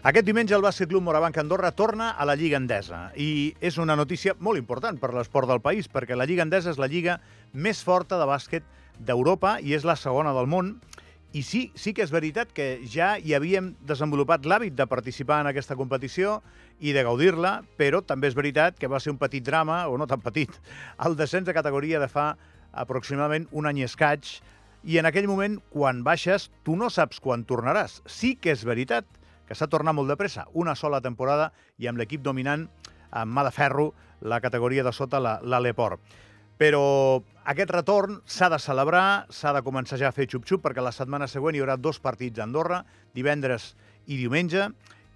Aquest diumenge el Bàsquet Club Morabanc Andorra torna a la Lliga Endesa i és una notícia molt important per l'esport del país perquè la Lliga Endesa és la lliga més forta de bàsquet d'Europa i és la segona del món. I sí, sí que és veritat que ja hi havíem desenvolupat l'hàbit de participar en aquesta competició i de gaudir-la, però també és veritat que va ser un petit drama, o no tan petit, el descens de categoria de fa aproximadament un any escaig, i en aquell moment, quan baixes, tu no saps quan tornaràs. Sí que és veritat que s'ha tornat molt de pressa, una sola temporada i amb l'equip dominant amb mà de ferro la categoria de sota, l'Aleport. Però aquest retorn s'ha de celebrar, s'ha de començar ja a fer xup-xup, perquè la setmana següent hi haurà dos partits a Andorra, divendres i diumenge,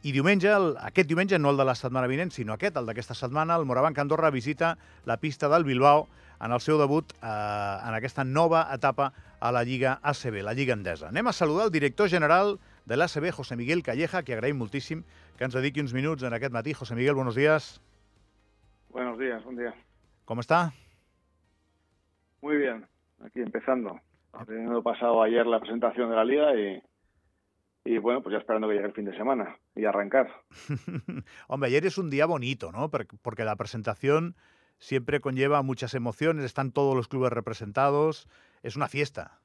i diumenge, el, aquest diumenge, no el de la setmana vinent, sinó aquest, el d'aquesta setmana, el Morabanc Andorra visita la pista del Bilbao en el seu debut eh, en aquesta nova etapa a la Lliga ACB, la Lliga Endesa. Anem a saludar el director general de l'ACB, José Miguel Calleja, que agraïm moltíssim que ens dediqui uns minuts en aquest matí. José Miguel, buenos días. Buenos días, buen día. ¿Cómo está? Muy bien, aquí empezando. Teniendo pasado ayer la presentación de la liga y, y bueno, pues ya esperando que llegue el fin de semana y arrancar. Hombre, ayer es un día bonito, ¿no? Porque la presentación siempre conlleva muchas emociones, están todos los clubes representados, es una fiesta.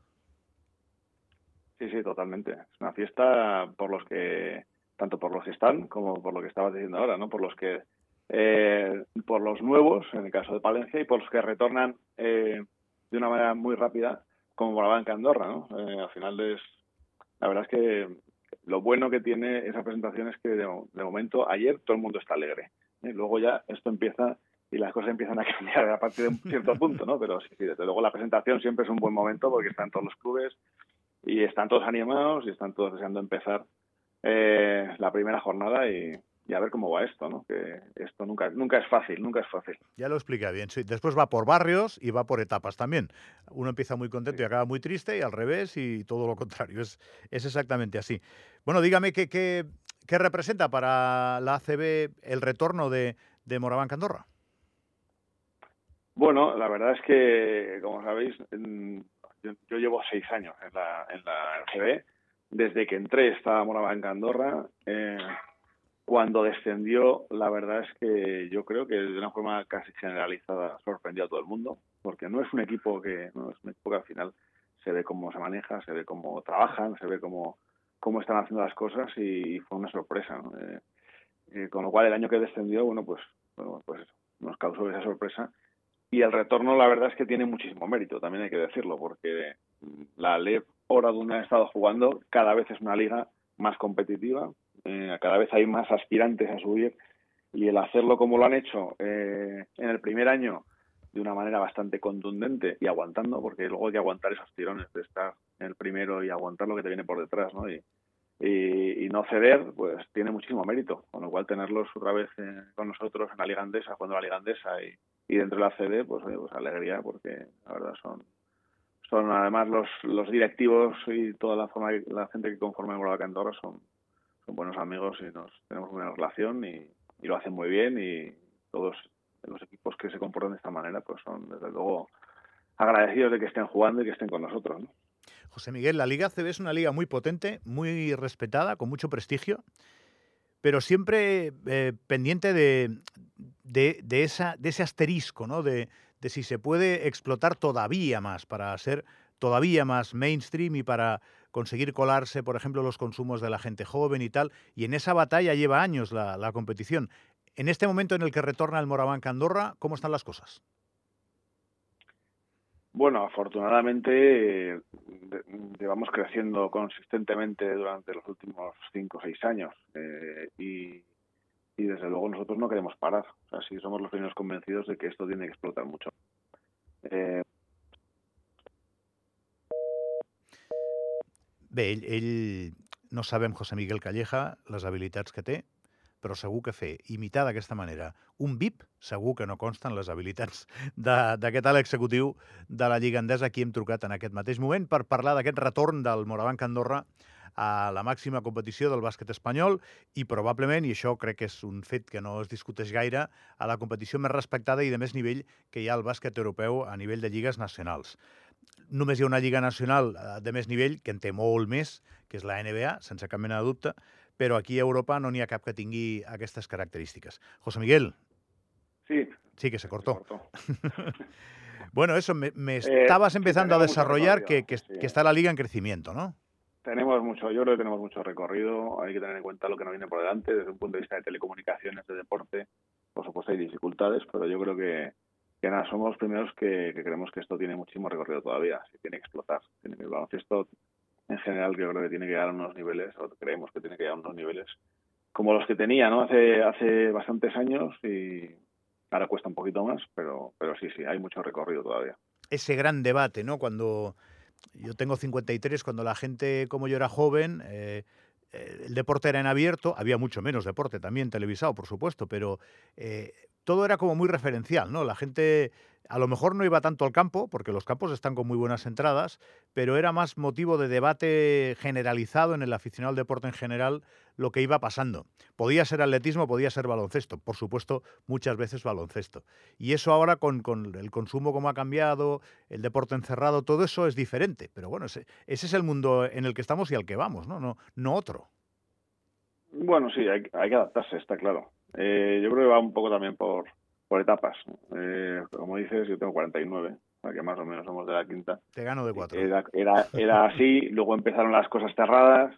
Sí, sí, totalmente. Es una fiesta por los que, tanto por los que están como por lo que estabas diciendo ahora, ¿no? Por los que, eh, por los nuevos, en el caso de Palencia, y por los que retornan eh, de una manera muy rápida, como la banca Andorra, ¿no? Eh, al final es, la verdad es que lo bueno que tiene esa presentación es que de, momento ayer todo el mundo está alegre. Luego ya esto empieza y las cosas empiezan a cambiar a partir de un cierto punto, ¿no? Pero sí, sí, desde luego la presentación siempre es un buen momento porque están todos los clubes, y están todos animados y están todos deseando empezar eh, la primera jornada y, a ver cómo va esto, ¿no? Que esto nunca, nunca es fácil, nunca es fácil. Ya lo explica bien, sí. Después va por barrios y va por etapas también. Uno empieza muy contento y acaba muy triste y al revés y todo lo contrario. Es, es exactamente así. Bueno, dígame qué, qué, qué representa para la ACB el retorno de, de Moraván Andorra. Bueno, la verdad es que, como sabéis, yo, llevo seis años en la, en la RGB. Desde que entré estaba en Andorra. Eh, cuando descendió, la verdad es que yo creo que de una forma casi generalizada sorprendió a todo el mundo, porque no es un equipo que, no es un equipo que al final se ve cómo se maneja, se ve cómo trabajan, se ve cómo, cómo están haciendo las cosas y, fue una sorpresa. Eh, eh, con lo cual el año que descendió, bueno, pues, bueno, pues nos causó esa sorpresa y el retorno, la verdad es que tiene muchísimo mérito, también hay que decirlo, porque la LEP ahora donde ha estado jugando cada vez es una liga más competitiva, eh, cada vez hay más aspirantes a subir y el hacerlo como lo han hecho eh, en el primer año de una manera bastante contundente y aguantando, porque luego hay que aguantar esos tirones de estar en el primero y aguantar lo que te viene por detrás, ¿no? Y, y, no ceder, pues tiene muchísimo mérito, con lo cual tenerlos otra vez eh, con nosotros en la Liga Andesa, jugando la Liga Andesa y, y dentro de la CD, pues, pues alegría, porque la verdad son son además los, los directivos y toda la forma la gente que conforma el Cantora son, son buenos amigos y nos tenemos una relación y, y, lo hacen muy bien y todos los equipos que se comportan de esta manera pues son desde luego agradecidos de que estén jugando y que estén con nosotros. ¿no? José Miguel, la Liga CB es una liga muy potente, muy respetada, con mucho prestigio, pero siempre eh, pendiente de, de, de, esa, de ese asterisco, ¿no? De, de si se puede explotar todavía más para ser todavía más mainstream y para conseguir colarse, por ejemplo, los consumos de la gente joven y tal. Y en esa batalla lleva años la, la competición. En este momento en el que retorna el Moraván Andorra, ¿cómo están las cosas? Bueno, afortunadamente llevamos creciendo consistentemente durante los últimos cinco o seis años eh, y, y, desde luego nosotros no queremos parar. O sea, sí somos los primeros convencidos de que esto tiene que explotar mucho. Eh... Bé, ell, ell no sabem, José Miguel Calleja, les habilitats que té, però segur que fer, imitar d'aquesta manera un VIP, segur que no consten les habilitats d'aquest alt executiu de la Lliga Endesa, qui hem trucat en aquest mateix moment per parlar d'aquest retorn del Morabanc Andorra a la màxima competició del bàsquet espanyol i probablement, i això crec que és un fet que no es discuteix gaire, a la competició més respectada i de més nivell que hi ha al bàsquet europeu a nivell de lligues nacionals. Només hi ha una lliga nacional eh, de més nivell, que en té molt més, que és la NBA, sense cap mena de dubte, però aquí a Europa no n'hi ha cap que tingui aquestes característiques. José Miguel. Sí. Sí, que se cortó. Se cortó. bueno, eso, me, me Eh, estabas empezando a desarrollar que, que, sí. que está la liga en crecimiento, ¿no? Tenemos mucho, yo creo que tenemos mucho recorrido. Hay que tener en cuenta lo que nos viene por delante desde un punto de vista de telecomunicaciones, de deporte. Por supuesto hay dificultades, pero yo creo que, que nada, somos los primeros que, que creemos que esto tiene muchísimo recorrido todavía. Se tiene que explotar. Tiene que, el baloncesto en general yo creo que tiene que llegar a unos niveles, o creemos que tiene que llegar a unos niveles como los que tenía, ¿no? Hace, hace bastantes años y ahora cuesta un poquito más, pero, pero sí, sí, hay mucho recorrido todavía. Ese gran debate, ¿no? Cuando yo tengo 53, cuando la gente como yo era joven, eh, eh, el deporte era en abierto, había mucho menos deporte también televisado, por supuesto, pero eh, todo era como muy referencial, ¿no? La gente a lo mejor no iba tanto al campo, porque los campos están con muy buenas entradas, pero era más motivo de debate generalizado en el aficionado al deporte en general lo que iba pasando. Podía ser atletismo, podía ser baloncesto, por supuesto, muchas veces baloncesto. Y eso ahora con, el consumo como ha cambiado, el deporte encerrado, todo eso es diferente. Pero bueno, ese, es el mundo en el que estamos y al que vamos, ¿no? No, no otro. Bueno, sí, hay que adaptarse, está claro. Eh, yo creo que va un poco también por, por etapas. Eh, como dices, yo tengo 49, o sea que más o menos somos de la quinta. Te gano de cuatro. Era, era, era así, luego empezaron las cosas cerradas.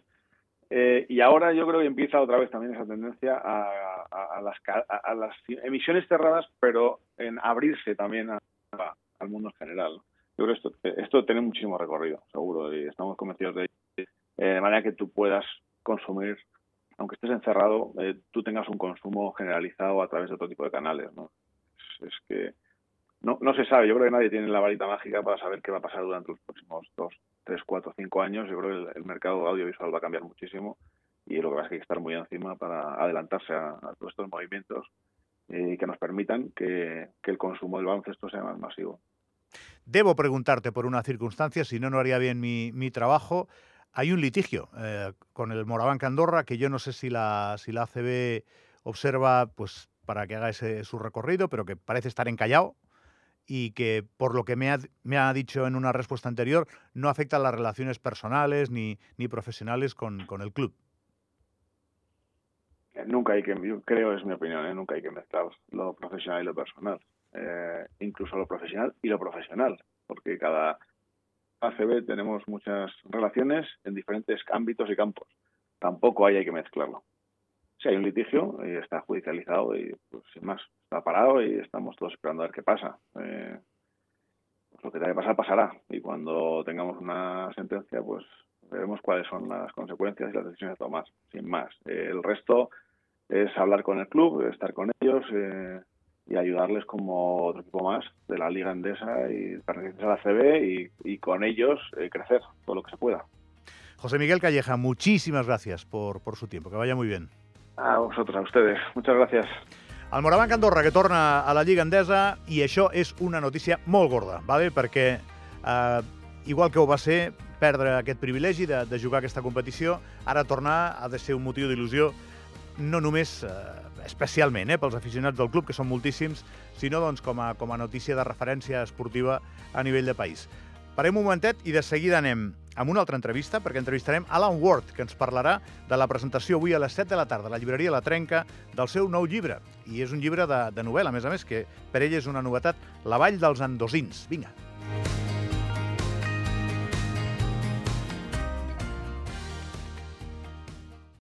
Eh, y ahora yo creo que empieza otra vez también esa tendencia a, a, a las, a, las emisiones cerradas, pero en abrirse también al mundo en general. Yo creo que esto, esto tiene muchísimo recorrido, seguro, y estamos convencidos de ello. Eh, de manera que tú puedas consumir, aunque estés encerrado, eh, tú tengas un consumo generalizado a través de otro tipo de canales. ¿no? Es, que no, no se sabe, yo creo que nadie tiene la varita mágica para saber qué va a pasar durante los próximos dos, tres, cuatro, cinco años. Yo creo que el, mercado audiovisual va a cambiar muchísimo y lo que pasa es que hay que estar muy encima para adelantarse a, todos estos movimientos y que nos permitan que, que el consumo del baloncesto sea más masivo. Debo preguntarte por una circunstancia, si no, no haría bien mi, mi trabajo. Hay un litigio eh, con el Morabanca Andorra que yo no sé si la, si la ACB observa pues, para que haga ese, su recorrido, pero que parece estar encallado y que, por lo que me ha, me ha dicho en una respuesta anterior, no afecta las relaciones personales ni, ni profesionales con, con el club. Eh, Nunca hay que, yo creo, es mi opinión, ¿eh? nunca hay que mezclar lo profesional y lo personal. Eh, incluso lo profesional y lo profesional, porque cada ACB tenemos muchas relaciones en diferentes ámbitos y campos. Tampoco hay que mezclarlo. Si hay un litigio y está judicializado y pues sin más, está parado y estamos todos esperando a ver qué pasa. Eh, pues lo que tenga que pasar pasará y cuando tengamos una sentencia pues veremos cuáles son las consecuencias y las decisiones a tomar, sin más. Eh, el resto es hablar con el club, estar con ellos eh, y ayudarles como otro equipo más de la Liga Endesa y pertenecer a la CB y, y con ellos eh, crecer todo lo que se pueda. José Miguel Calleja, muchísimas gracias por, por su tiempo. Que vaya muy bien. A vosotros, a ustedes. Muchas gracias. El Morabanc Andorra que torna a la Lliga Endesa i això és una notícia molt gorda, vale? perquè eh, igual que ho va ser perdre aquest privilegi de, de jugar aquesta competició, ara tornar ha de ser un motiu d'il·lusió no només eh, especialment eh, pels aficionats del club, que són moltíssims, sinó doncs, com, a, com a notícia de referència esportiva a nivell de país. Parem un momentet i de seguida anem amb una altra entrevista, perquè entrevistarem Alan Ward, que ens parlarà de la presentació avui a les 7 de la tarda a la llibreria La Trenca del seu nou llibre. I és un llibre de, de novel·la, a més a més, que per ell és una novetat, La vall dels andosins. Vinga.